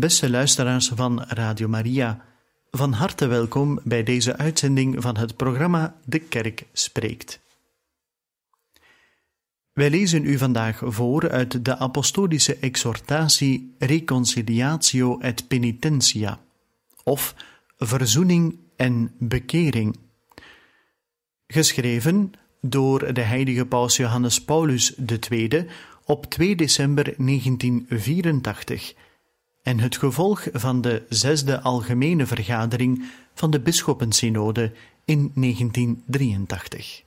Beste luisteraars van Radio Maria, van harte welkom bij deze uitzending van het programma De Kerk Spreekt. Wij lezen u vandaag voor uit de apostolische exhortatie Reconciliatio et Penitentia, of Verzoening en Bekering, geschreven door de heilige paus Johannes Paulus II op 2 december 1984 en het gevolg van de zesde algemene vergadering van de Bisschoppensynode in 1983.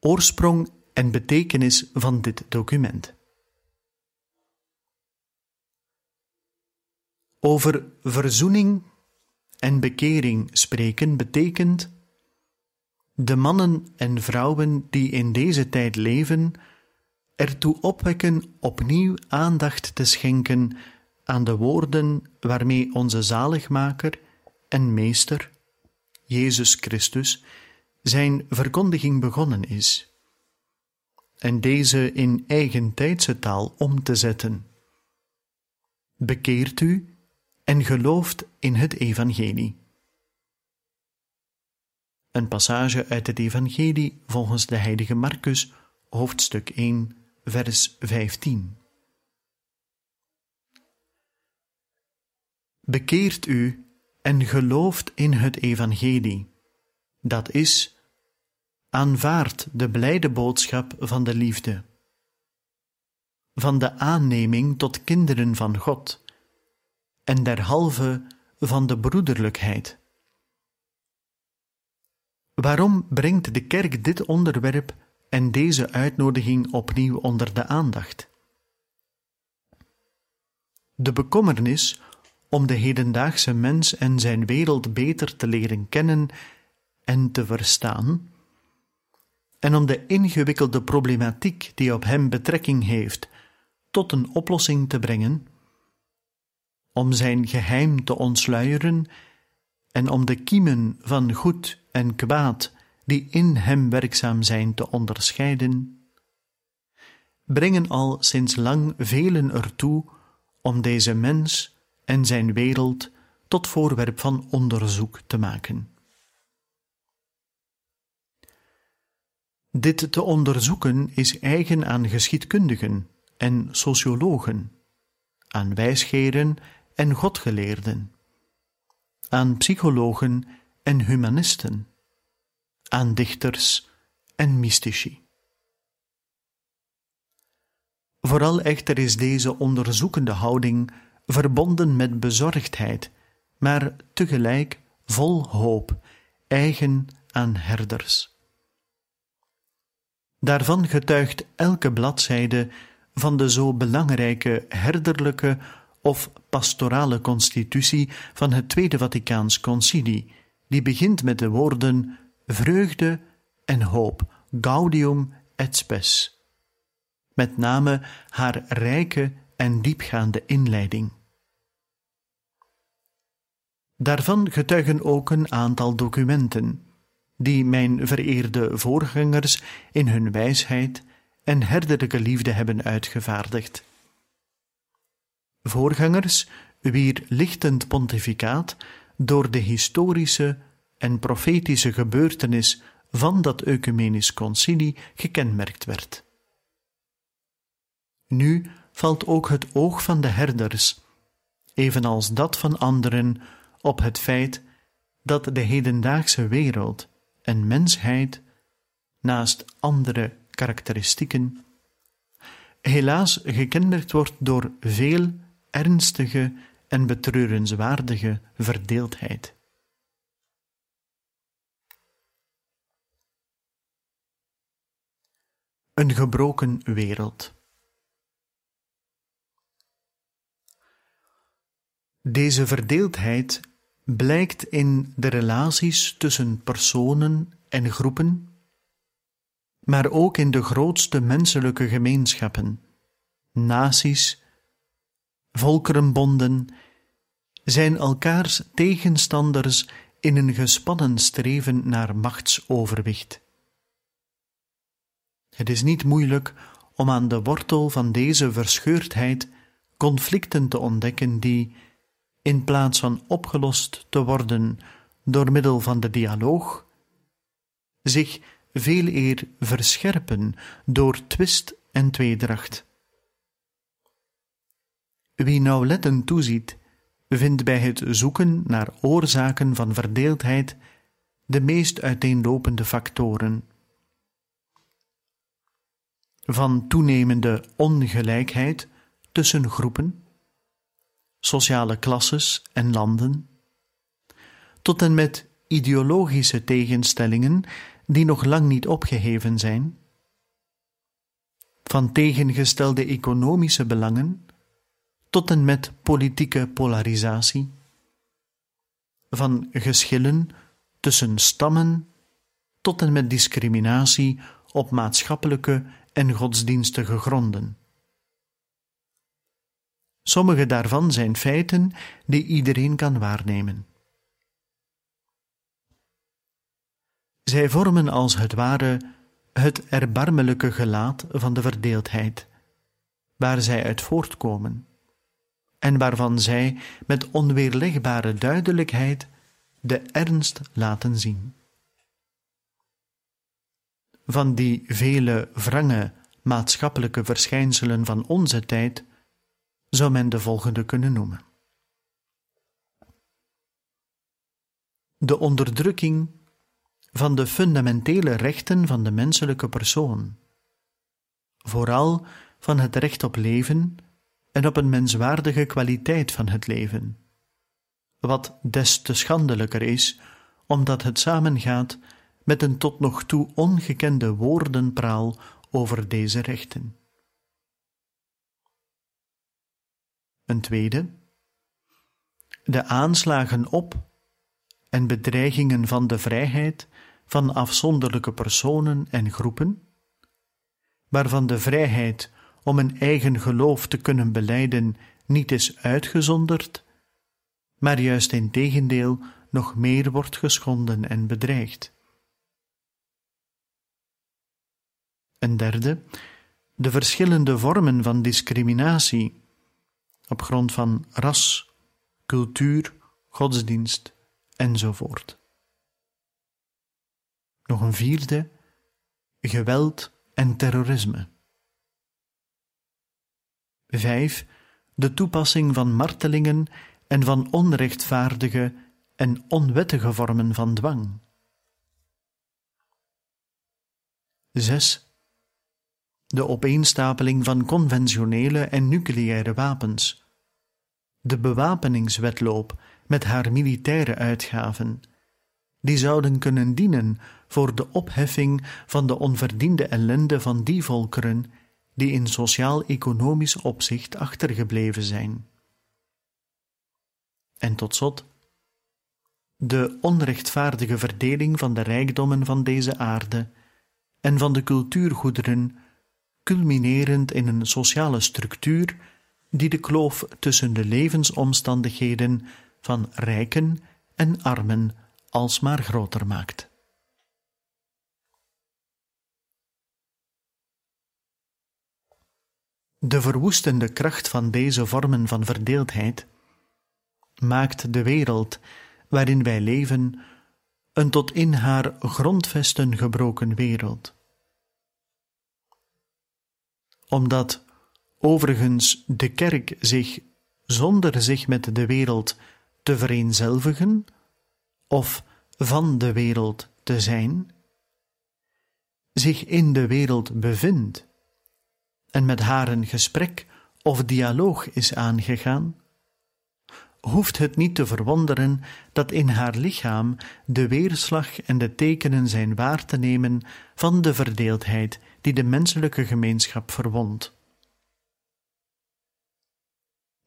Oorsprong en betekenis van dit document. Over verzoening en bekering spreken betekent de mannen en vrouwen die in deze tijd leven ertoe opwekken opnieuw aandacht te schenken aan de woorden waarmee onze zaligmaker en meester, Jezus Christus, zijn verkondiging begonnen is, en deze in eigen tijdse taal om te zetten. Bekeert u en gelooft in het Evangelie. Een passage uit het Evangelie volgens de heilige Marcus, hoofdstuk 1, vers 15. Bekeert u en gelooft in het Evangelie. Dat is, aanvaard de blijde boodschap van de liefde, van de aanneming tot kinderen van God en derhalve van de broederlijkheid. Waarom brengt de kerk dit onderwerp en deze uitnodiging opnieuw onder de aandacht? De bekommernis om de hedendaagse mens en zijn wereld beter te leren kennen en te verstaan, en om de ingewikkelde problematiek die op hem betrekking heeft tot een oplossing te brengen, om zijn geheim te ontsluieren en om de kiemen van goed en kwaad die in hem werkzaam zijn te onderscheiden, brengen al sinds lang velen ertoe om deze mens en zijn wereld tot voorwerp van onderzoek te maken. Dit te onderzoeken is eigen aan geschiedkundigen en sociologen, aan wijsgeren en godgeleerden, aan psychologen en humanisten, aan dichters en mystici. Vooral echter is deze onderzoekende houding verbonden met bezorgdheid, maar tegelijk vol hoop, eigen aan herders. Daarvan getuigt elke bladzijde van de zo belangrijke herderlijke of pastorale constitutie van het Tweede Vaticaans Concilie, die begint met de woorden vreugde en hoop, gaudium et spes. Met name haar rijke en diepgaande inleiding. Daarvan getuigen ook een aantal documenten, die mijn vereerde voorgangers in hun wijsheid en herderlijke liefde hebben uitgevaardigd. Voorgangers wier lichtend pontificaat door de historische en profetische gebeurtenis van dat ecumenisch concilie gekenmerkt werd. Nu valt ook het oog van de herders, evenals dat van anderen, op het feit dat de hedendaagse wereld en mensheid, naast andere karakteristieken, helaas gekenmerkt wordt door veel ernstige en betreurenswaardige verdeeldheid Een gebroken wereld. Deze verdeeldheid blijkt in de relaties tussen personen en groepen, maar ook in de grootste menselijke gemeenschappen, naties, volkerenbonden, zijn elkaars tegenstanders in een gespannen streven naar machtsoverwicht. Het is niet moeilijk om aan de wortel van deze verscheurdheid conflicten te ontdekken die, in plaats van opgelost te worden door middel van de dialoog, zich veel eer verscherpen door twist en tweedracht. Wie nauwlettend toeziet, vindt bij het zoeken naar oorzaken van verdeeldheid de meest uiteenlopende factoren. Van toenemende ongelijkheid tussen groepen, sociale klasses en landen, tot en met ideologische tegenstellingen die nog lang niet opgeheven zijn, van tegengestelde economische belangen tot en met politieke polarisatie, van geschillen tussen stammen tot en met discriminatie op maatschappelijke en godsdienstige gronden. Sommige daarvan zijn feiten die iedereen kan waarnemen. Zij vormen als het ware het erbarmelijke gelaat van de verdeeldheid, waar zij uit voortkomen, en waarvan zij met onweerlegbare duidelijkheid de ernst laten zien. Van die vele wrange maatschappelijke verschijnselen van onze tijd zou men de volgende kunnen noemen. De onderdrukking van de fundamentele rechten van de menselijke persoon, vooral van het recht op leven en op een menswaardige kwaliteit van het leven, wat des te schandelijker is, omdat het samengaat met een tot nog toe ongekende woordenpraal over deze rechten. Een tweede, de aanslagen op en bedreigingen van de vrijheid van afzonderlijke personen en groepen, waarvan de vrijheid om een eigen geloof te kunnen beleiden niet is uitgezonderd, maar juist in tegendeel nog meer wordt geschonden en bedreigd. Een derde, de verschillende vormen van discriminatie op grond van ras, cultuur, godsdienst enzovoort. Nog een vierde, geweld en terrorisme. Vijf, de toepassing van martelingen en van onrechtvaardige en onwettige vormen van dwang. Zes, de opeenstapeling van conventionele en nucleaire wapens, de bewapeningswetloop met haar militaire uitgaven, die zouden kunnen dienen voor de opheffing van de onverdiende ellende van die volkeren die in sociaal-economisch opzicht achtergebleven zijn. En tot slot, de onrechtvaardige verdeling van de rijkdommen van deze aarde en van de cultuurgoederen, culminerend in een sociale structuur die de kloof tussen de levensomstandigheden van rijken en armen alsmaar groter maakt. De verwoestende kracht van deze vormen van verdeeldheid maakt de wereld waarin wij leven een tot in haar grondvesten gebroken wereld. Omdat overigens de kerk zich, zonder zich met de wereld te vereenzelvigen of van de wereld te zijn, zich in de wereld bevindt en met haar een gesprek of dialoog is aangegaan, hoeft het niet te verwonderen dat in haar lichaam de weerslag en de tekenen zijn waar te nemen van de verdeeldheid die de menselijke gemeenschap verwondt.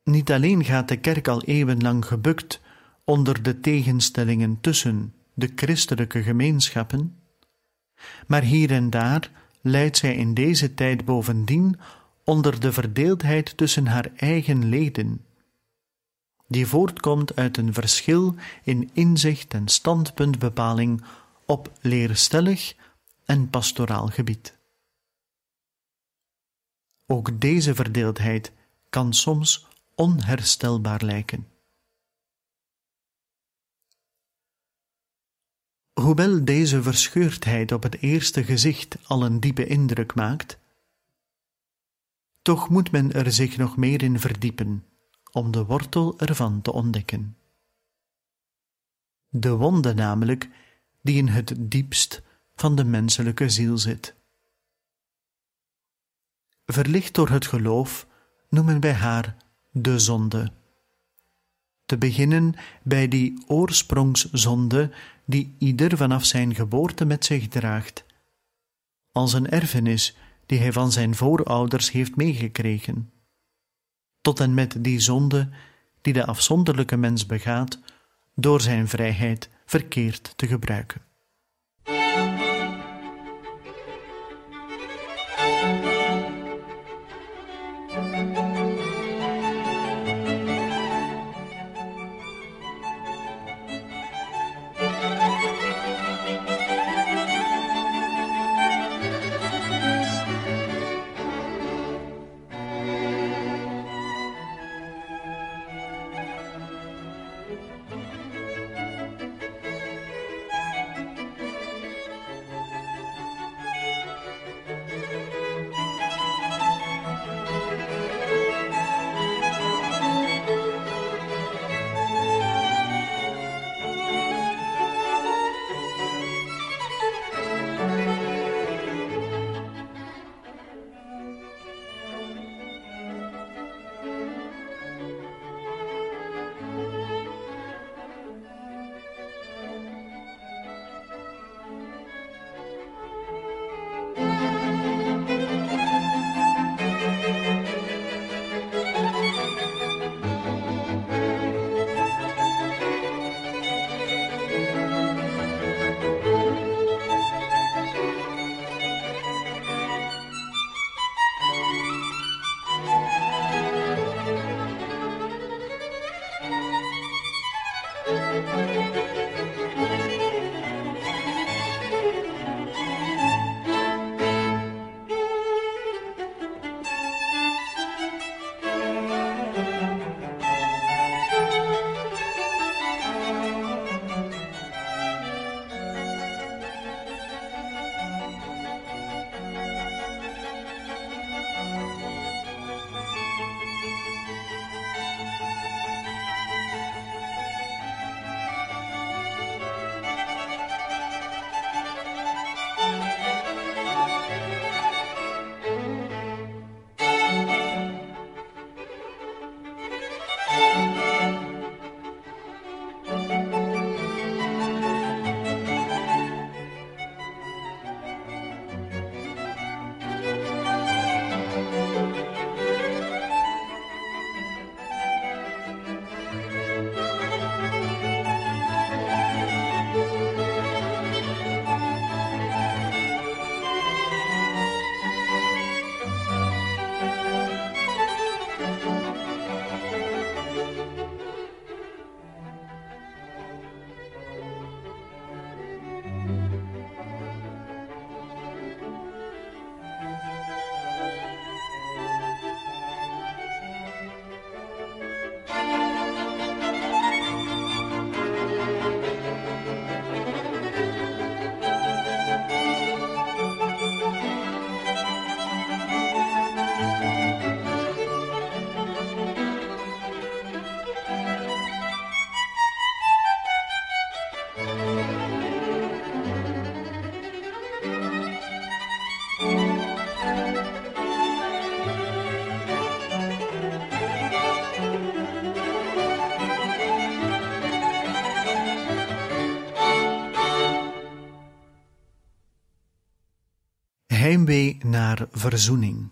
Niet alleen gaat de kerk al eeuwenlang gebukt onder de tegenstellingen tussen de christelijke gemeenschappen, maar hier en daar leidt zij in deze tijd bovendien onder de verdeeldheid tussen haar eigen leden, die voortkomt uit een verschil in inzicht en standpuntbepaling op leerstellig en pastoraal gebied. Ook deze verdeeldheid kan soms onherstelbaar lijken. Hoewel deze verscheurdheid op het eerste gezicht al een diepe indruk maakt, toch moet men er zich nog meer in verdiepen om de wortel ervan te ontdekken. De wonde namelijk die in het diepst van de menselijke ziel zit. Verlicht door het geloof noemen wij haar de zonde. Te beginnen bij die oorsprongszonde die ieder vanaf zijn geboorte met zich draagt, als een erfenis die hij van zijn voorouders heeft meegekregen, tot en met die zonde die de afzonderlijke mens begaat door zijn vrijheid verkeerd te gebruiken. Naar verzoening.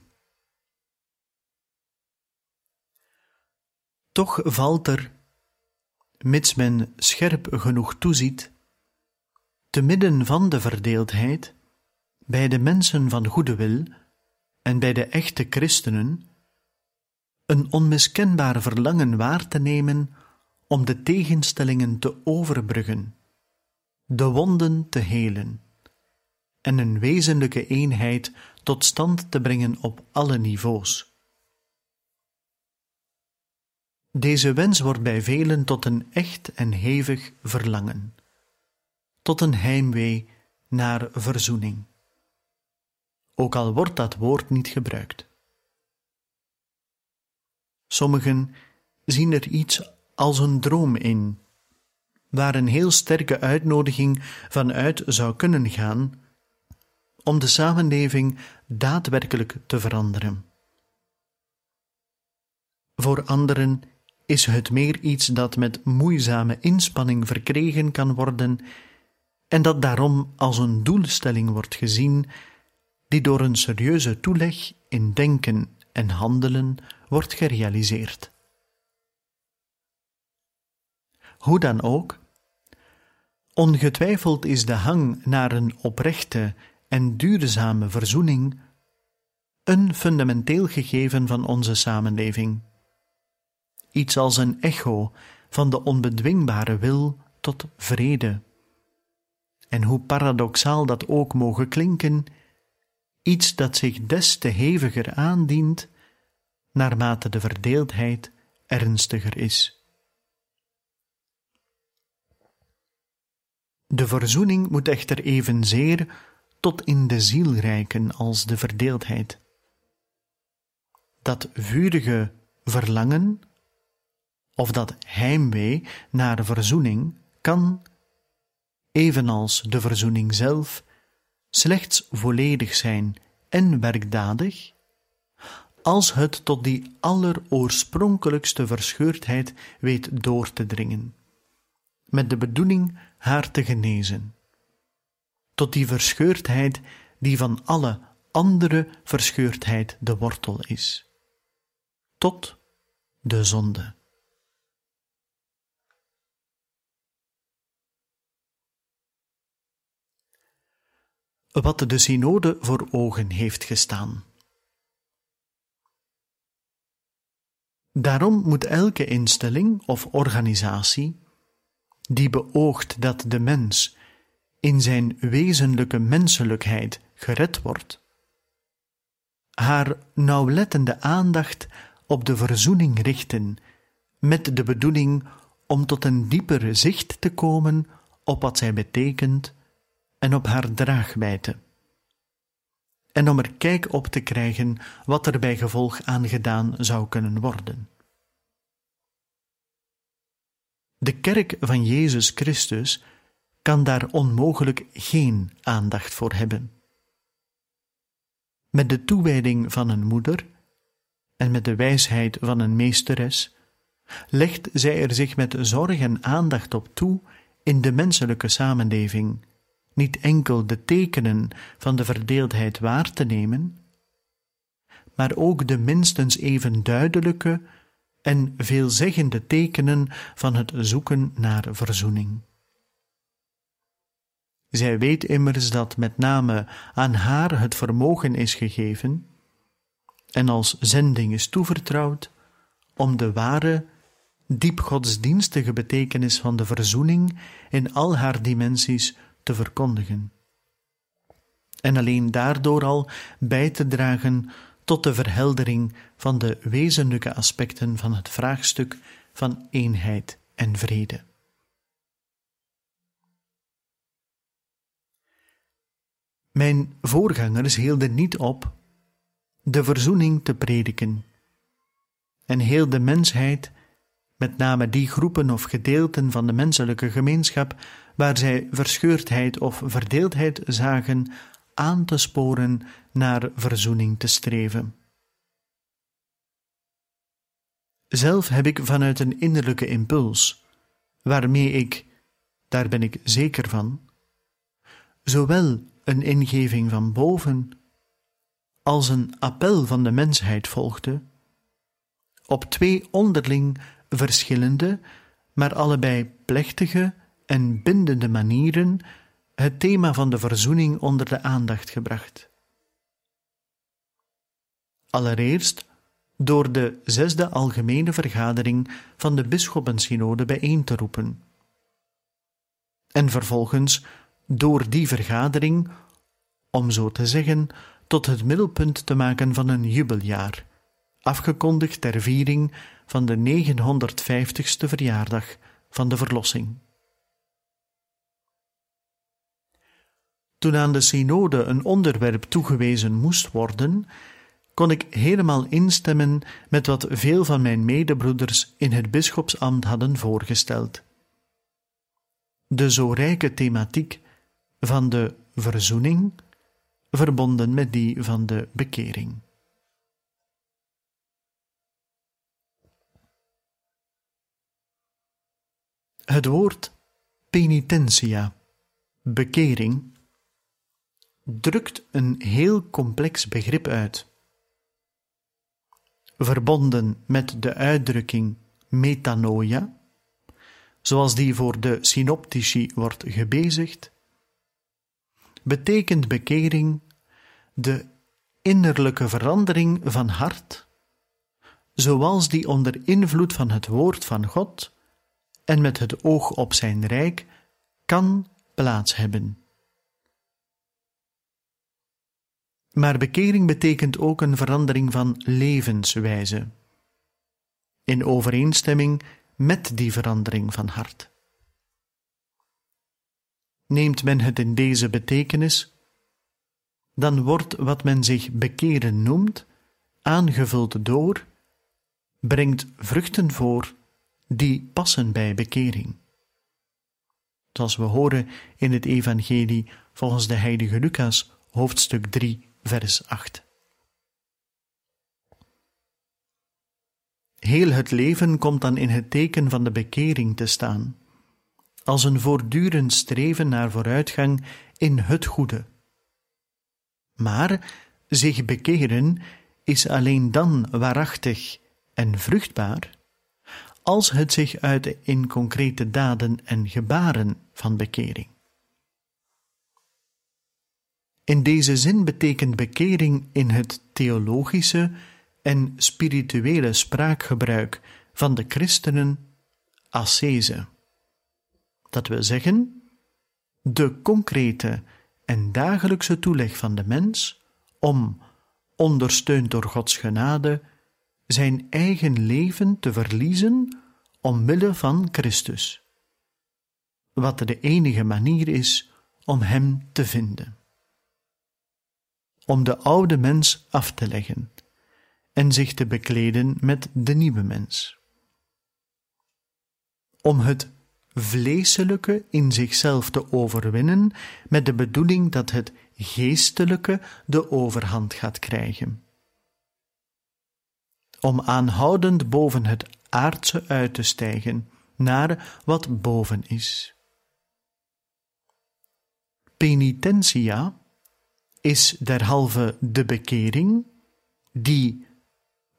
Toch valt er, mits men scherp genoeg toeziet, te midden van de verdeeldheid, bij de mensen van goede wil en bij de echte christenen, een onmiskenbaar verlangen waar te nemen om de tegenstellingen te overbruggen, de wonden te helen en een wezenlijke eenheid tot stand te brengen op alle niveaus. Deze wens wordt bij velen tot een echt en hevig verlangen, tot een heimwee naar verzoening, ook al wordt dat woord niet gebruikt. Sommigen zien er iets als een droom in, waar een heel sterke uitnodiging vanuit zou kunnen gaan om de samenleving daadwerkelijk te veranderen. Voor anderen is het meer iets dat met moeizame inspanning verkregen kan worden en dat daarom als een doelstelling wordt gezien die door een serieuze toeleg in denken en handelen wordt gerealiseerd. Hoe dan ook, ongetwijfeld is de hang naar een oprechte en duurzame verzoening een fundamenteel gegeven van onze samenleving. Iets als een echo van de onbedwingbare wil tot vrede. En hoe paradoxaal dat ook mogen klinken, iets dat zich des te heviger aandient naarmate de verdeeldheid ernstiger is. De verzoening moet echter evenzeer tot in de ziel reiken als de verdeeldheid. Dat vurige verlangen, of dat heimwee naar verzoening, kan, evenals de verzoening zelf, slechts volledig zijn en werkdadig, als het tot die alleroorspronkelijkste verscheurdheid weet door te dringen, met de bedoeling haar te genezen tot die verscheurdheid die van alle andere verscheurdheid de wortel is, tot de zonde. Wat de synode voor ogen heeft gestaan. Daarom moet elke instelling of organisatie die beoogt dat de mens in zijn wezenlijke menselijkheid gered wordt, haar nauwlettende aandacht op de verzoening richten, met de bedoeling om tot een dieper zicht te komen op wat zij betekent en op haar draagwijte. En om er kijk op te krijgen wat er bij gevolg aangedaan zou kunnen worden. De kerk van Jezus Christus kan daar onmogelijk geen aandacht voor hebben. Met de toewijding van een moeder en met de wijsheid van een meesteres legt zij er zich met zorg en aandacht op toe in de menselijke samenleving niet enkel de tekenen van de verdeeldheid waar te nemen, maar ook de minstens even duidelijke en veelzeggende tekenen van het zoeken naar verzoening. Zij weet immers dat met name aan haar het vermogen is gegeven en als zending is toevertrouwd om de ware, diep godsdienstige betekenis van de verzoening in al haar dimensies te verkondigen. En alleen daardoor al bij te dragen tot de verheldering van de wezenlijke aspecten van het vraagstuk van eenheid en vrede. Mijn voorgangers hielden niet op de verzoening te prediken. En heel de mensheid, met name die groepen of gedeelten van de menselijke gemeenschap waar zij verscheurdheid of verdeeldheid zagen, aan te sporen naar verzoening te streven. Zelf heb ik vanuit een innerlijke impuls, waarmee ik, daar ben ik zeker van, zowel een ingeving van boven als een appel van de mensheid volgde, op twee onderling verschillende, maar allebei plechtige en bindende manieren het thema van de verzoening onder de aandacht gebracht. Allereerst door de zesde algemene vergadering van de bisschoppensynode bijeen te roepen, en vervolgens door die vergadering, om zo te zeggen, tot het middelpunt te maken van een jubeljaar, afgekondigd ter viering van de 950ste verjaardag van de Verlossing. Toen aan de synode een onderwerp toegewezen moest worden, kon ik helemaal instemmen met wat veel van mijn medebroeders in het bisschopsambt hadden voorgesteld. De zo rijke thematiek van de verzoening, verbonden met die van de bekering. Het woord penitentia, bekering, drukt een heel complex begrip uit. Verbonden met de uitdrukking metanoia, zoals die voor de synoptici wordt gebezigd, betekent bekering de innerlijke verandering van hart, zoals die onder invloed van het woord van God en met het oog op zijn rijk kan plaats hebben. Maar bekering betekent ook een verandering van levenswijze, in overeenstemming met die verandering van hart. Neemt men het in deze betekenis, dan wordt wat men zich bekeren noemt, aangevuld door, brengt vruchten voor die passen bij bekering. Zoals we horen in het Evangelie volgens de heilige Lucas, hoofdstuk 3, vers 8. Heel het leven komt dan in het teken van de bekering te staan, als een voortdurend streven naar vooruitgang in het goede. Maar zich bekeren is alleen dan waarachtig en vruchtbaar als het zich uit in concrete daden en gebaren van bekering. In deze zin betekent bekering in het theologische en spirituele spraakgebruik van de christenen ascese. Dat wil zeggen, de concrete en dagelijkse toeleg van de mens om, ondersteund door Gods genade, zijn eigen leven te verliezen omwille van Christus, wat de enige manier is om Hem te vinden. Om de oude mens af te leggen en zich te bekleden met de nieuwe mens. Om het vleeselijke in zichzelf te overwinnen met de bedoeling dat het geestelijke de overhand gaat krijgen om aanhoudend boven het aardse uit te stijgen naar wat boven is. Penitentia is derhalve de bekering die,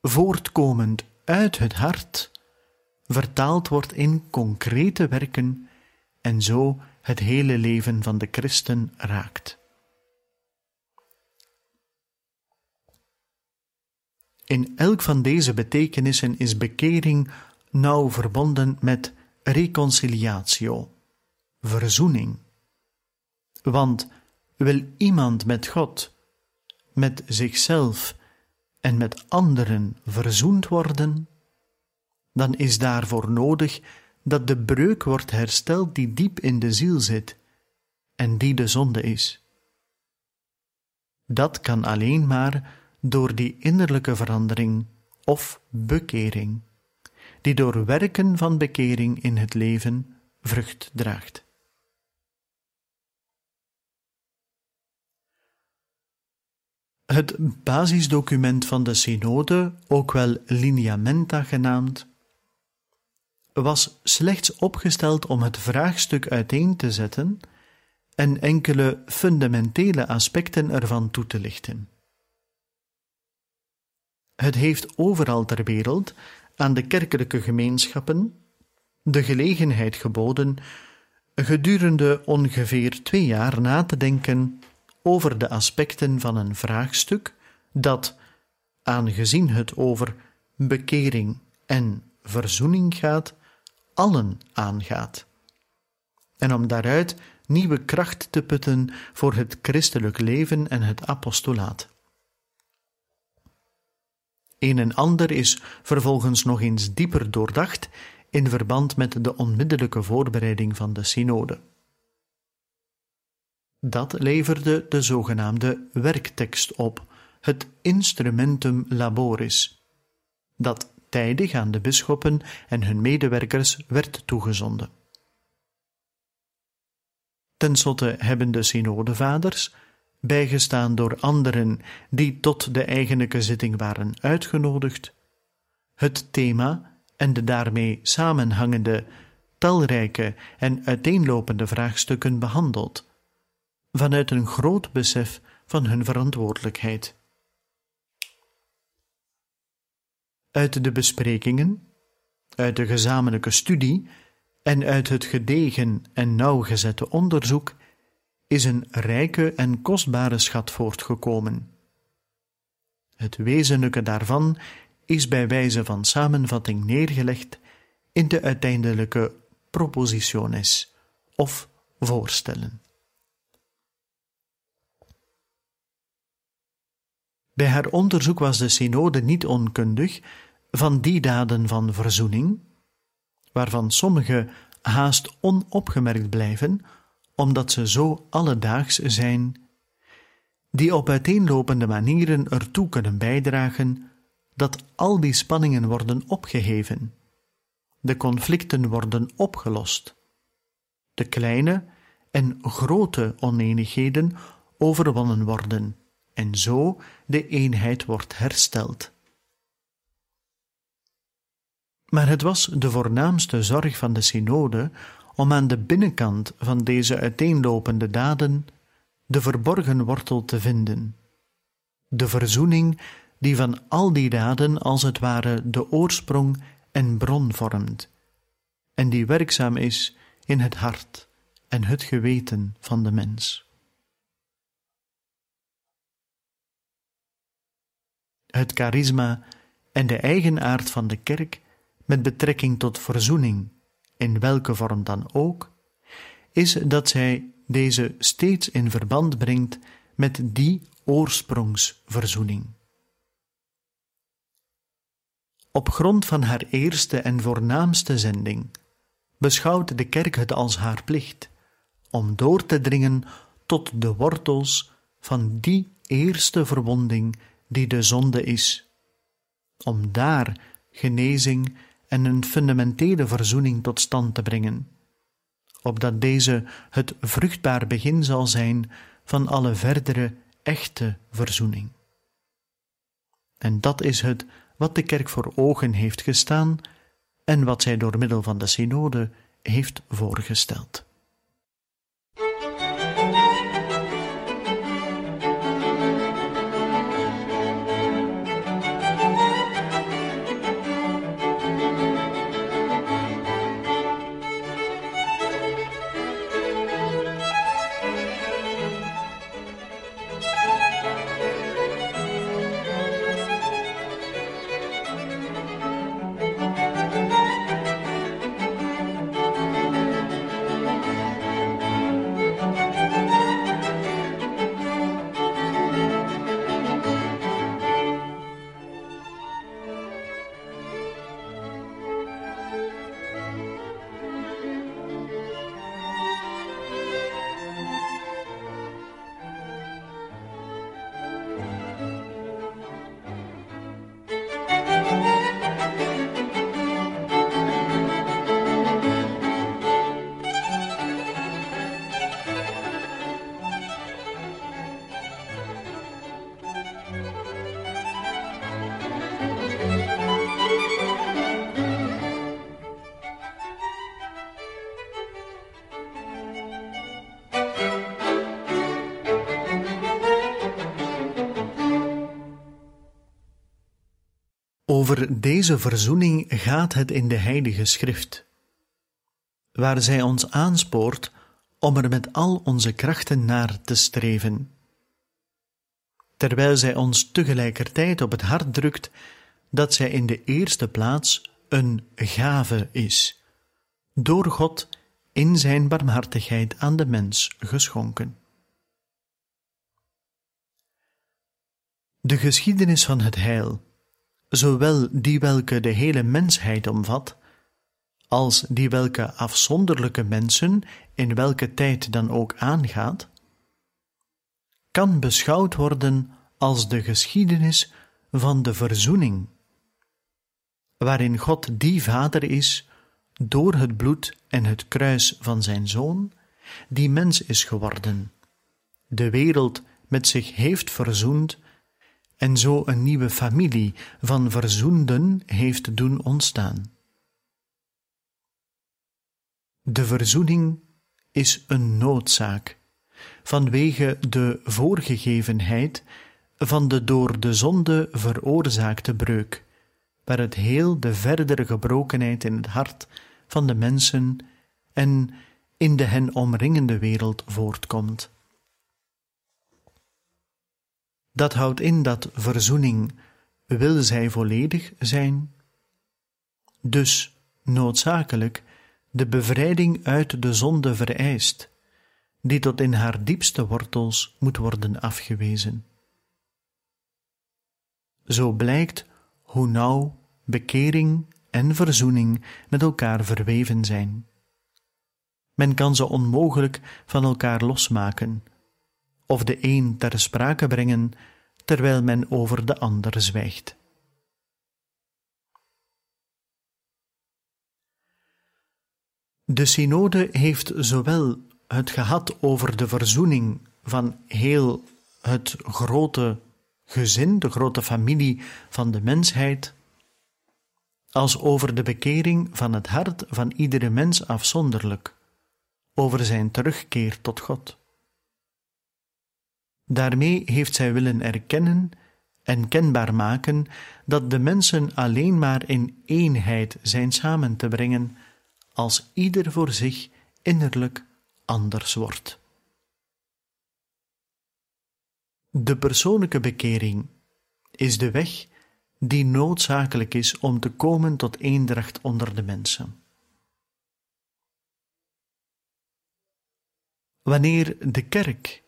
voortkomend uit het hart, vertaald wordt in concrete werken en zo het hele leven van de christen raakt. In elk van deze betekenissen is bekering nauw verbonden met reconciliatio, verzoening. Want wil iemand met God, met zichzelf en met anderen verzoend worden, dan is daarvoor nodig dat de breuk wordt hersteld die diep in de ziel zit en die de zonde is. Dat kan alleen maar door die innerlijke verandering of bekering, die door werken van bekering in het leven vrucht draagt. Het basisdocument van de synode, ook wel lineamenta genaamd, was slechts opgesteld om het vraagstuk uiteen te zetten en enkele fundamentele aspecten ervan toe te lichten. Het heeft overal ter wereld aan de kerkelijke gemeenschappen de gelegenheid geboden gedurende ongeveer twee jaar na te denken over de aspecten van een vraagstuk dat, aangezien het over bekering en verzoening gaat, allen aangaat. En om daaruit nieuwe kracht te putten voor het christelijk leven en het apostolaat. Een en ander is vervolgens nog eens dieper doordacht in verband met de onmiddellijke voorbereiding van de synode. Dat leverde de zogenaamde werktekst op, het instrumentum laboris, dat tijdig aan de bisschoppen en hun medewerkers werd toegezonden. Ten slotte hebben de synodevaders, bijgestaan door anderen die tot de eigenlijke zitting waren uitgenodigd, het thema en de daarmee samenhangende talrijke en uiteenlopende vraagstukken behandeld, vanuit een groot besef van hun verantwoordelijkheid. Uit de besprekingen, uit de gezamenlijke studie en uit het gedegen en nauwgezette onderzoek is een rijke en kostbare schat voortgekomen. Het wezenlijke daarvan is bij wijze van samenvatting neergelegd in de uiteindelijke propositiones of voorstellen. Bij haar onderzoek was de synode niet onkundig van die daden van verzoening, waarvan sommige haast onopgemerkt blijven, omdat ze zo alledaags zijn, die op uiteenlopende manieren ertoe kunnen bijdragen dat al die spanningen worden opgeheven, de conflicten worden opgelost, de kleine en grote oneenigheden overwonnen worden en zo de eenheid wordt hersteld. Maar het was de voornaamste zorg van de synode om aan de binnenkant van deze uiteenlopende daden de verborgen wortel te vinden, de verzoening die van al die daden als het ware de oorsprong en bron vormt, en die werkzaam is in het hart en het geweten van de mens. Het charisma en de eigenaard van de kerk met betrekking tot verzoening, in welke vorm dan ook, is dat zij deze steeds in verband brengt met die oorsprongsverzoening. Op grond van haar eerste en voornaamste zending beschouwt de kerk het als haar plicht om door te dringen tot de wortels van die eerste verwonding die de zonde is, om daar genezing en een fundamentele verzoening tot stand te brengen, opdat deze het vruchtbaar begin zal zijn van alle verdere echte verzoening. En dat is het wat de kerk voor ogen heeft gestaan en wat zij door middel van de synode heeft voorgesteld. Over deze verzoening gaat het in de Heilige Schrift, waar zij ons aanspoort om er met al onze krachten naar te streven, terwijl zij ons tegelijkertijd op het hart drukt dat zij in de eerste plaats een gave is, door God in zijn barmhartigheid aan de mens geschonken. De geschiedenis van het heil, zowel die welke de hele mensheid omvat, als die welke afzonderlijke mensen in welke tijd dan ook aangaat, kan beschouwd worden als de geschiedenis van de verzoening, waarin God die Vader is door het bloed en het kruis van zijn Zoon, die mens is geworden, de wereld met zich heeft verzoend en zo een nieuwe familie van verzoenden heeft doen ontstaan. De verzoening is een noodzaak vanwege de voorgegevenheid van de door de zonde veroorzaakte breuk, waar het heel de verdere gebrokenheid in het hart van de mensen en in de hen omringende wereld voortkomt. Dat houdt in dat verzoening wil zij volledig zijn, dus noodzakelijk de bevrijding uit de zonde vereist, die tot in haar diepste wortels moet worden afgewezen. Zo blijkt hoe nauw bekering en verzoening met elkaar verweven zijn. Men kan ze onmogelijk van elkaar losmaken, of de een ter sprake brengen, terwijl men over de ander zwijgt. De synode heeft zowel het gehad over de verzoening van heel het grote gezin, de grote familie van de mensheid, als over de bekering van het hart van iedere mens afzonderlijk, over zijn terugkeer tot God. Daarmee heeft zij willen erkennen en kenbaar maken dat de mensen alleen maar in eenheid zijn samen te brengen als ieder voor zich innerlijk anders wordt. De persoonlijke bekering is de weg die noodzakelijk is om te komen tot eendracht onder de mensen. Wanneer de kerk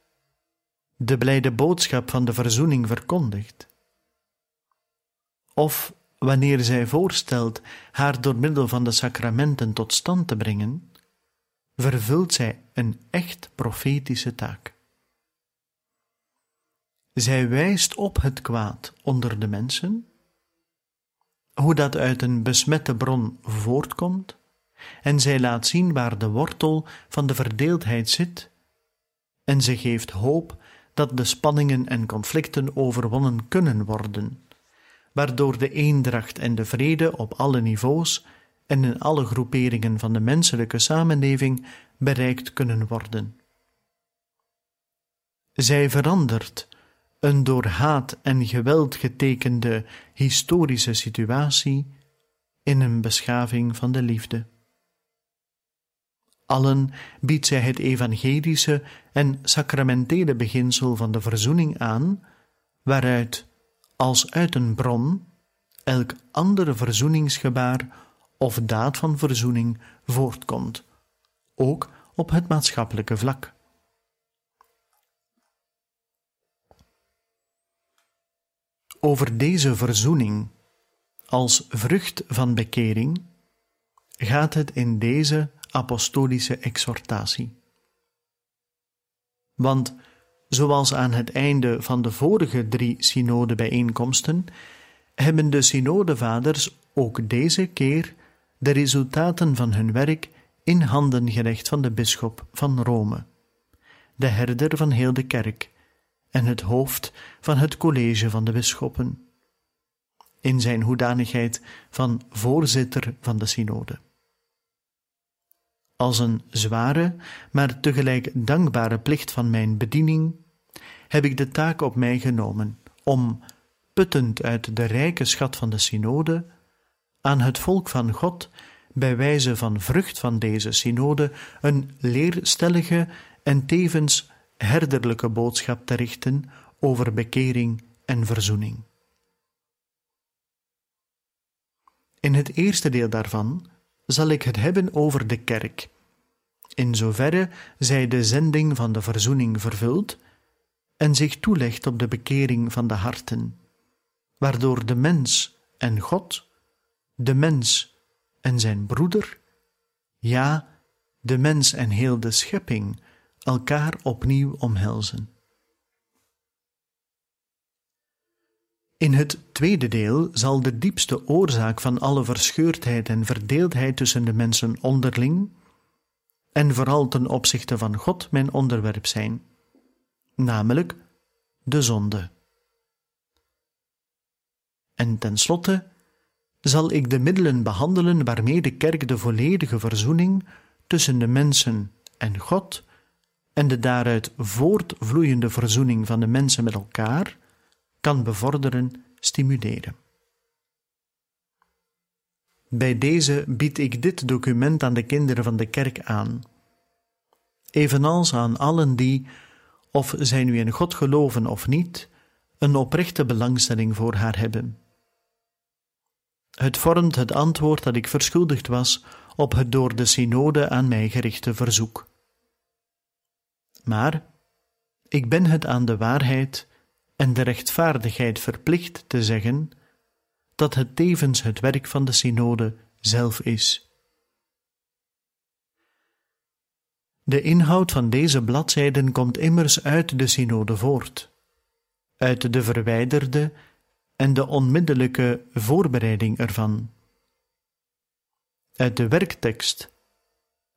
de blijde boodschap van de verzoening verkondigt, of wanneer zij voorstelt haar door middel van de sacramenten tot stand te brengen, vervult zij een echt profetische taak. Zij wijst op het kwaad onder de mensen, hoe dat uit een besmette bron voortkomt, en zij laat zien waar de wortel van de verdeeldheid zit, en ze geeft hoop dat de spanningen en conflicten overwonnen kunnen worden waardoor de eendracht en de vrede op alle niveaus en in alle groeperingen van de menselijke samenleving bereikt kunnen worden. Zij verandert een door haat en geweld getekende historische situatie in een beschaving van de liefde. Allen biedt zij het evangelische en sacramentele beginsel van de verzoening aan, waaruit als uit een bron elk andere verzoeningsgebaar of daad van verzoening voortkomt, ook op het maatschappelijke vlak. Over deze verzoening als vrucht van bekering gaat het in deze apostolische exhortatie. Want Zoals aan het einde van de vorige drie synodebijeenkomsten, hebben de synodevaders ook deze keer de resultaten van hun werk in handen gelegd van de bisschop van Rome, de herder van heel de kerk en het hoofd van het college van de bisschoppen, in zijn hoedanigheid van voorzitter van de synode. Als een zware, maar tegelijk dankbare plicht van mijn bediening heb ik de taak op mij genomen om puttend uit de rijke schat van de synode, aan het volk van God bij wijze van vrucht van deze synode een leerstellige en tevens herderlijke boodschap te richten over bekering en verzoening. In het eerste deel daarvan zal ik het hebben over de kerk, in zoverre zij de zending van de verzoening vervult en zich toelegt op de bekering van de harten, waardoor de mens en God, de mens en zijn broeder, ja, de mens en heel de schepping, elkaar opnieuw omhelzen. In het tweede deel zal de diepste oorzaak van alle verscheurdheid en verdeeldheid tussen de mensen onderling, en vooral ten opzichte van God mijn onderwerp zijn, namelijk de zonde. En tenslotte zal ik de middelen behandelen waarmee de kerk de volledige verzoening tussen de mensen en God en de daaruit voortvloeiende verzoening van de mensen met elkaar kan bevorderen, stimuleren. Bij deze bied ik dit document aan de kinderen van de kerk aan, evenals aan allen die, of zij nu in God geloven of niet, een oprechte belangstelling voor haar hebben. Het vormt het antwoord dat ik verschuldigd was op het door de synode aan mij gerichte verzoek. Maar ik ben het aan de waarheid en de rechtvaardigheid verplicht te zeggen dat het tevens het werk van de synode zelf is. De inhoud van deze bladzijden komt immers uit de synode voort, uit de verwijderde en de onmiddellijke voorbereiding ervan, uit de werktekst,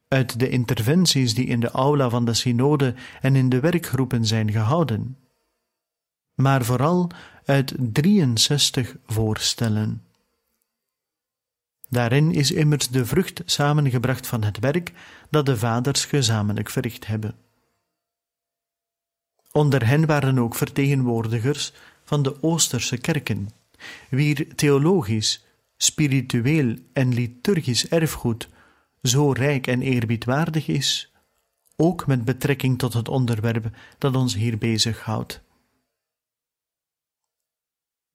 uit de interventies die in de aula van de synode en in de werkgroepen zijn gehouden, maar vooral uit 63 voorstellen. Daarin is immers de vrucht samengebracht van het werk dat de vaders gezamenlijk verricht hebben. Onder hen waren ook vertegenwoordigers van de Oosterse kerken, wier theologisch, spiritueel en liturgisch erfgoed zo rijk en eerbiedwaardig is, ook met betrekking tot het onderwerp dat ons hier bezighoudt.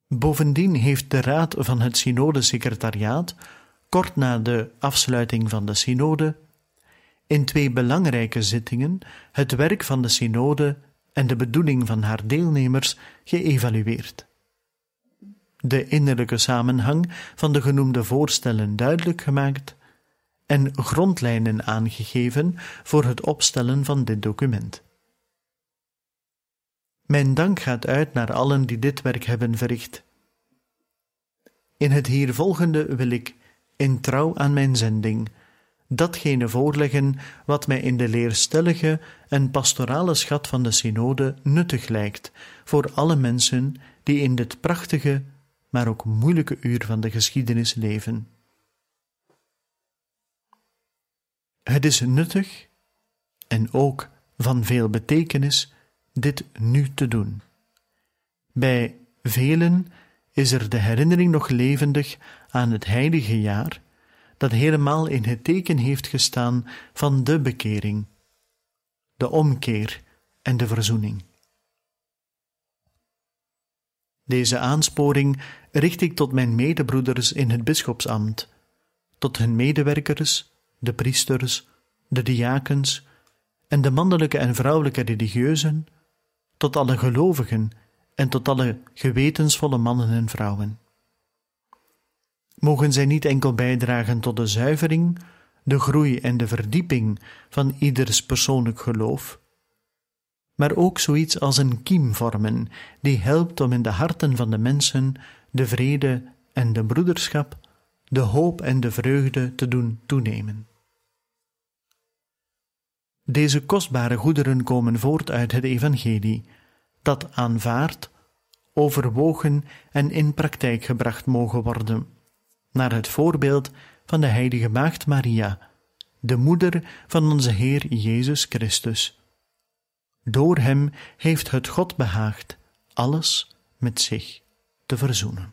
Bovendien heeft de raad van het synodesecretariaat, kort na de afsluiting van de synode, in twee belangrijke zittingen het werk van de synode en de bedoeling van haar deelnemers geëvalueerd. De innerlijke samenhang van de genoemde voorstellen duidelijk gemaakt en grondlijnen aangegeven voor het opstellen van dit document. Mijn dank gaat uit naar allen die dit werk hebben verricht. In het hiervolgende wil ik, in trouw aan mijn zending, datgene voorleggen wat mij in de leerstellige en pastorale schat van de synode nuttig lijkt voor alle mensen die in dit prachtige, maar ook moeilijke uur van de geschiedenis leven. Het is nuttig en ook van veel betekenis dit nu te doen. Bij velen is er de herinnering nog levendig aan het heilige jaar dat helemaal in het teken heeft gestaan van de bekering, de omkeer en de verzoening. Deze aansporing richt ik tot mijn medebroeders in het bisschopsambt, tot hun medewerkers, de priesters, de diakens en de mannelijke en vrouwelijke religieuzen, tot alle gelovigen en tot alle gewetensvolle mannen en vrouwen. Mogen zij niet enkel bijdragen tot de zuivering, de groei en de verdieping van ieders persoonlijk geloof, maar ook zoiets als een kiem vormen die helpt om in de harten van de mensen de vrede en de broederschap, de hoop en de vreugde te doen toenemen. Deze kostbare goederen komen voort uit het Evangelie, dat aanvaard, overwogen en in praktijk gebracht mogen worden, naar het voorbeeld van de heilige Maagd Maria, de moeder van onze Heer Jezus Christus. Door hem heeft het God behaagd alles met zich te verzoenen.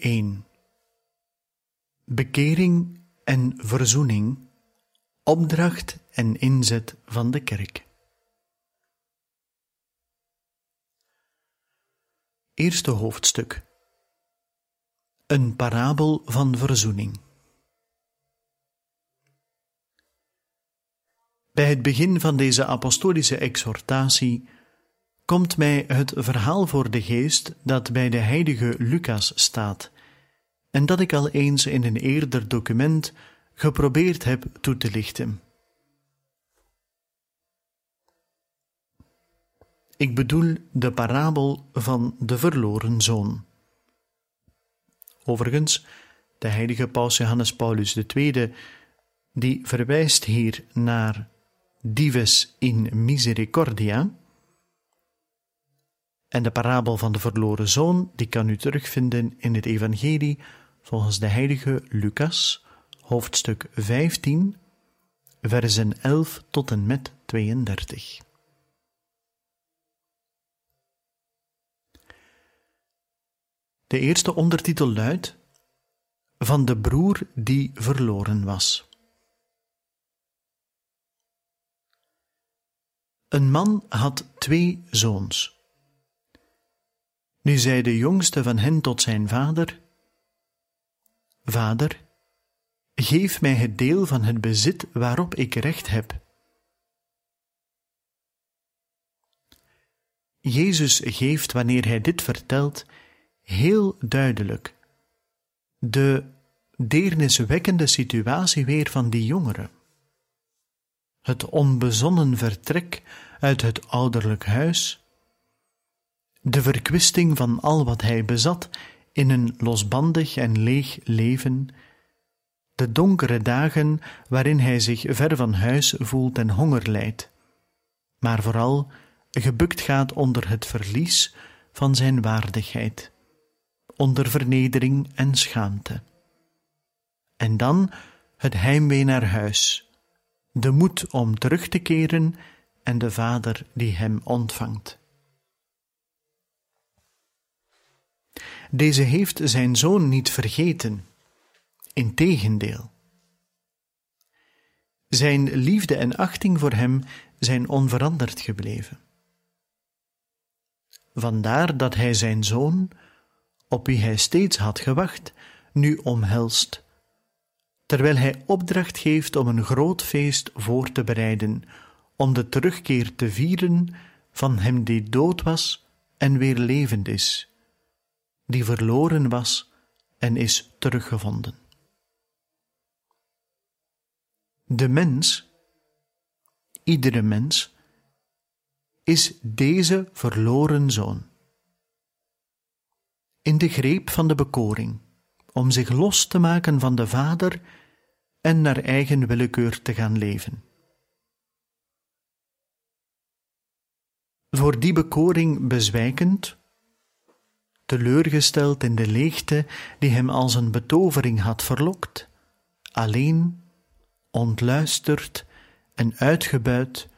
1 Bekering en verzoening, opdracht en inzet van de kerk. Eerste hoofdstuk Een parabel van verzoening. Bij het begin van deze apostolische exhortatie komt mij het verhaal voor de geest dat bij de heilige Lucas staat en dat ik al eens in een eerder document geprobeerd heb toe te lichten. Ik bedoel de parabel van de verloren zoon. Overigens, de heilige paus Johannes Paulus II, die verwijst hier naar dives in misericordia, en de parabel van de verloren zoon, die kan u terugvinden in het Evangelie volgens de heilige Lucas, hoofdstuk 15, versen 11 tot en met 32. De eerste ondertitel luidt Van de broer die verloren was. Een man had twee zoons. Nu zei de jongste van hen tot zijn vader: Vader, geef mij het deel van het bezit waarop ik recht heb. Jezus geeft, wanneer hij dit vertelt, heel duidelijk de deerniswekkende situatie weer van die jongeren. Het onbezonnen vertrek uit het ouderlijk huis, de verkwisting van al wat hij bezat in een losbandig en leeg leven, de donkere dagen waarin hij zich ver van huis voelt en honger lijdt, maar vooral gebukt gaat onder het verlies van zijn waardigheid, onder vernedering en schaamte. En dan het heimwee naar huis, de moed om terug te keren en de vader die hem ontvangt. Deze heeft zijn zoon niet vergeten, integendeel. Zijn liefde en achting voor hem zijn onveranderd gebleven. Vandaar dat hij zijn zoon, op wie hij steeds had gewacht, nu omhelst, terwijl hij opdracht geeft om een groot feest voor te bereiden, om de terugkeer te vieren van hem die dood was en weer levend is die verloren was en is teruggevonden. De mens, iedere mens, is deze verloren zoon. In de greep van de bekoring, om zich los te maken van de Vader en naar eigen willekeur te gaan leven. Voor die bekoring bezwijkend, teleurgesteld in de leegte die hem als een betovering had verlokt, alleen, ontluisterd en uitgebuit,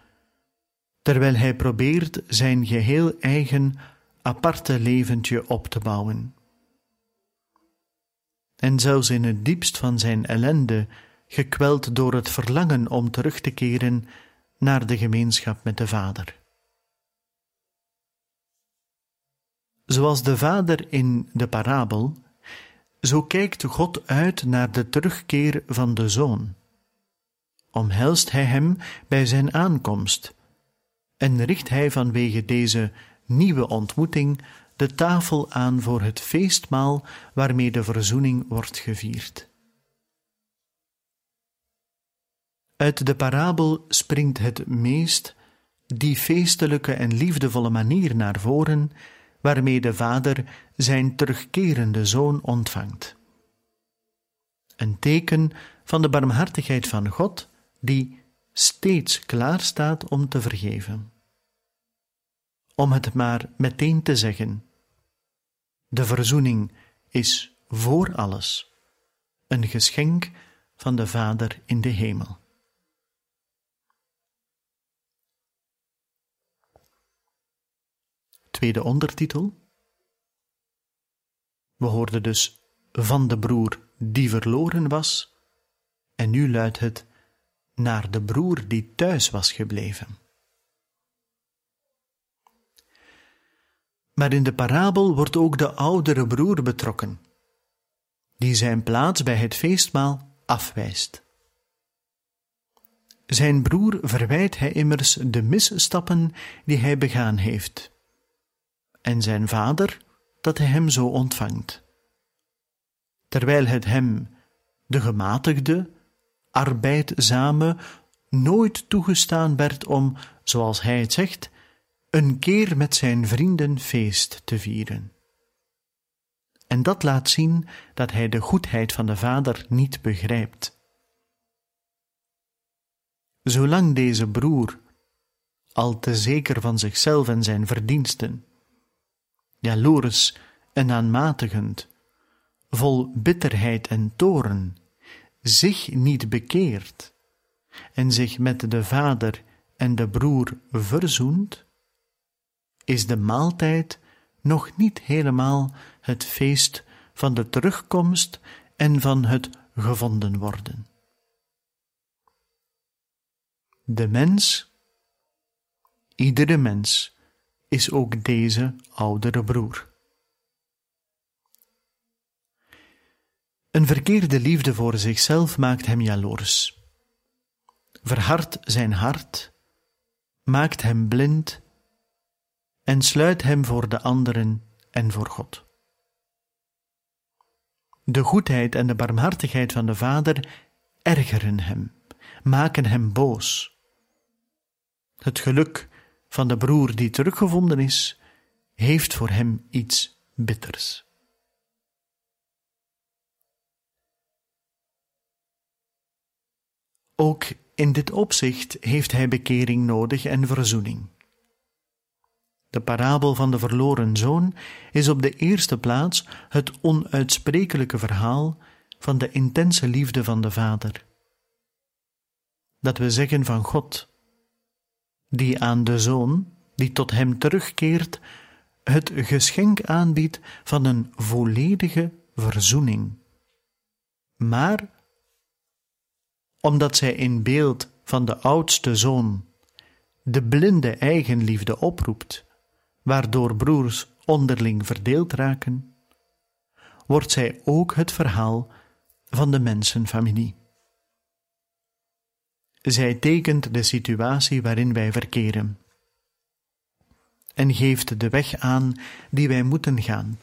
terwijl hij probeert zijn geheel eigen aparte leventje op te bouwen. En zelfs in het diepst van zijn ellende, gekweld door het verlangen om terug te keren naar de gemeenschap met de Vader. Zoals de vader in de parabel, zo kijkt God uit naar de terugkeer van de zoon. Omhelst hij hem bij zijn aankomst en richt hij vanwege deze nieuwe ontmoeting de tafel aan voor het feestmaal waarmee de verzoening wordt gevierd. Uit de parabel springt het meest die feestelijke en liefdevolle manier naar voren waarmee de vader zijn terugkerende zoon ontvangt. Een teken van de barmhartigheid van God, die steeds klaar staat om te vergeven. Om het maar meteen te zeggen: de verzoening is voor alles een geschenk van de Vader in de hemel. Tweede ondertitel. We hoorden dus van de broer die verloren was, en nu luidt het naar de broer die thuis was gebleven. Maar in de parabel wordt ook de oudere broer betrokken, die zijn plaats bij het feestmaal afwijst. Zijn broer verwijt hij immers de misstappen die hij begaan heeft, en zijn vader dat hij hem zo ontvangt. Terwijl het hem, de gematigde, arbeidzame, nooit toegestaan werd om, zoals hij het zegt, een keer met zijn vrienden feest te vieren. En dat laat zien dat hij de goedheid van de Vader niet begrijpt. Zolang deze broer, al te zeker van zichzelf en zijn verdiensten, jaloers en aanmatigend, vol bitterheid en toorn, zich niet bekeert en zich met de vader en de broer verzoent, is de maaltijd nog niet helemaal het feest van de terugkomst en van het gevonden worden. De mens, iedere mens, is ook deze oudere broer. Een verkeerde liefde voor zichzelf maakt hem jaloers, verhardt zijn hart, maakt hem blind en sluit hem voor de anderen en voor God. De goedheid en de barmhartigheid van de Vader ergeren hem, maken hem boos. Het geluk van de broer die teruggevonden is, heeft voor hem iets bitters. Ook in dit opzicht heeft hij bekering nodig en verzoening. De parabel van de verloren zoon is op de eerste plaats het onuitsprekelijke verhaal van de intense liefde van de Vader. Dat we zeggen van God, die aan de zoon, die tot hem terugkeert, het geschenk aanbiedt van een volledige verzoening. Maar omdat zij in beeld van de oudste zoon de blinde eigenliefde oproept, waardoor broers onderling verdeeld raken, wordt zij ook het verhaal van de mensenfamilie. Zij tekent de situatie waarin wij verkeren en geeft de weg aan die wij moeten gaan.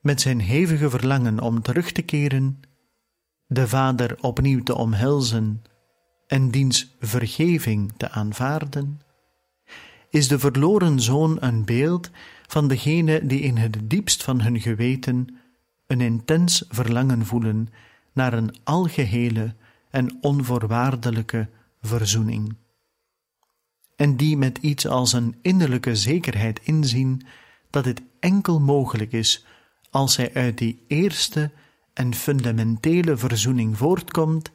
Met zijn hevige verlangen om terug te keren, de Vader opnieuw te omhelzen en diens vergeving te aanvaarden, is de verloren zoon een beeld van degene die in het diepst van hun geweten een intens verlangen voelen naar een algehele en onvoorwaardelijke verzoening. En die met iets als een innerlijke zekerheid inzien dat het enkel mogelijk is als zij uit die eerste en fundamentele verzoening voortkomt,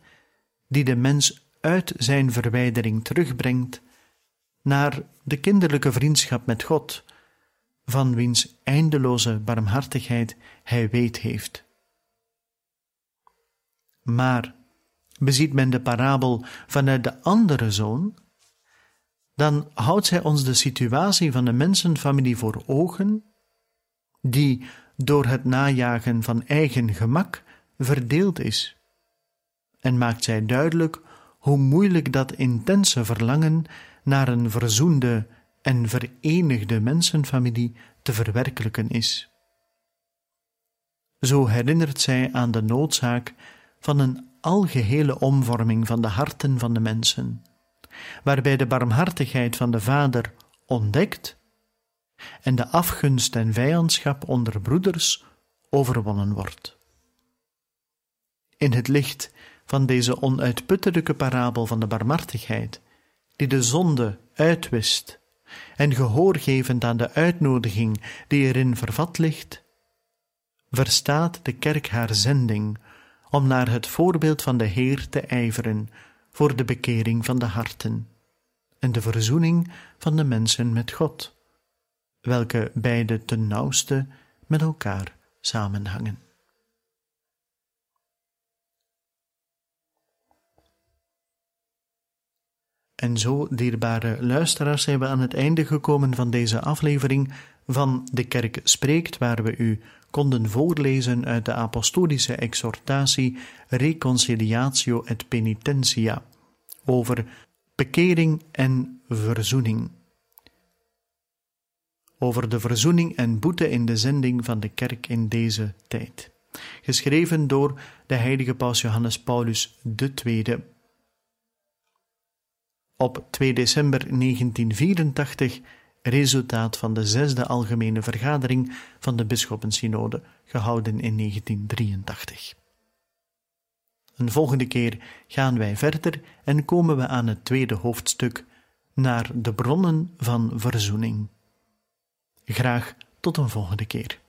die de mens uit zijn verwijdering terugbrengt naar de kinderlijke vriendschap met God, van wiens eindeloze barmhartigheid hij weet heeft. Maar beziet men de parabel vanuit de andere zoon, dan houdt zij ons de situatie van de mensenfamilie voor ogen, die door het najagen van eigen gemak verdeeld is, en maakt zij duidelijk hoe moeilijk dat intense verlangen naar een verzoende en verenigde mensenfamilie te verwerkelijken is. Zo herinnert zij aan de noodzaak van een algehele omvorming van de harten van de mensen, waarbij de barmhartigheid van de Vader ontdekt en de afgunst en vijandschap onder broeders overwonnen wordt. In het licht van deze onuitputtelijke parabel van de barmhartigheid die de zonde uitwist, en gehoorgevend aan de uitnodiging die erin vervat ligt, verstaat de kerk haar zending om naar het voorbeeld van de Heer te ijveren voor de bekering van de harten en de verzoening van de mensen met God, welke beide ten nauwste met elkaar samenhangen. En zo, dierbare luisteraars, zijn we aan het einde gekomen van deze aflevering van De Kerk Spreekt, waar we u konden voorlezen uit de apostolische exhortatie Reconciliatio et Penitentia over bekering en verzoening. Over de verzoening en boete in de zending van de kerk in deze tijd. Geschreven door de heilige paus Johannes Paulus II. Op 2 december 1984 resultaat van de zesde algemene vergadering van de Bisschoppensynode, gehouden in 1983. Een volgende keer gaan wij verder en komen we aan het tweede hoofdstuk, naar de bronnen van verzoening. Graag tot een volgende keer.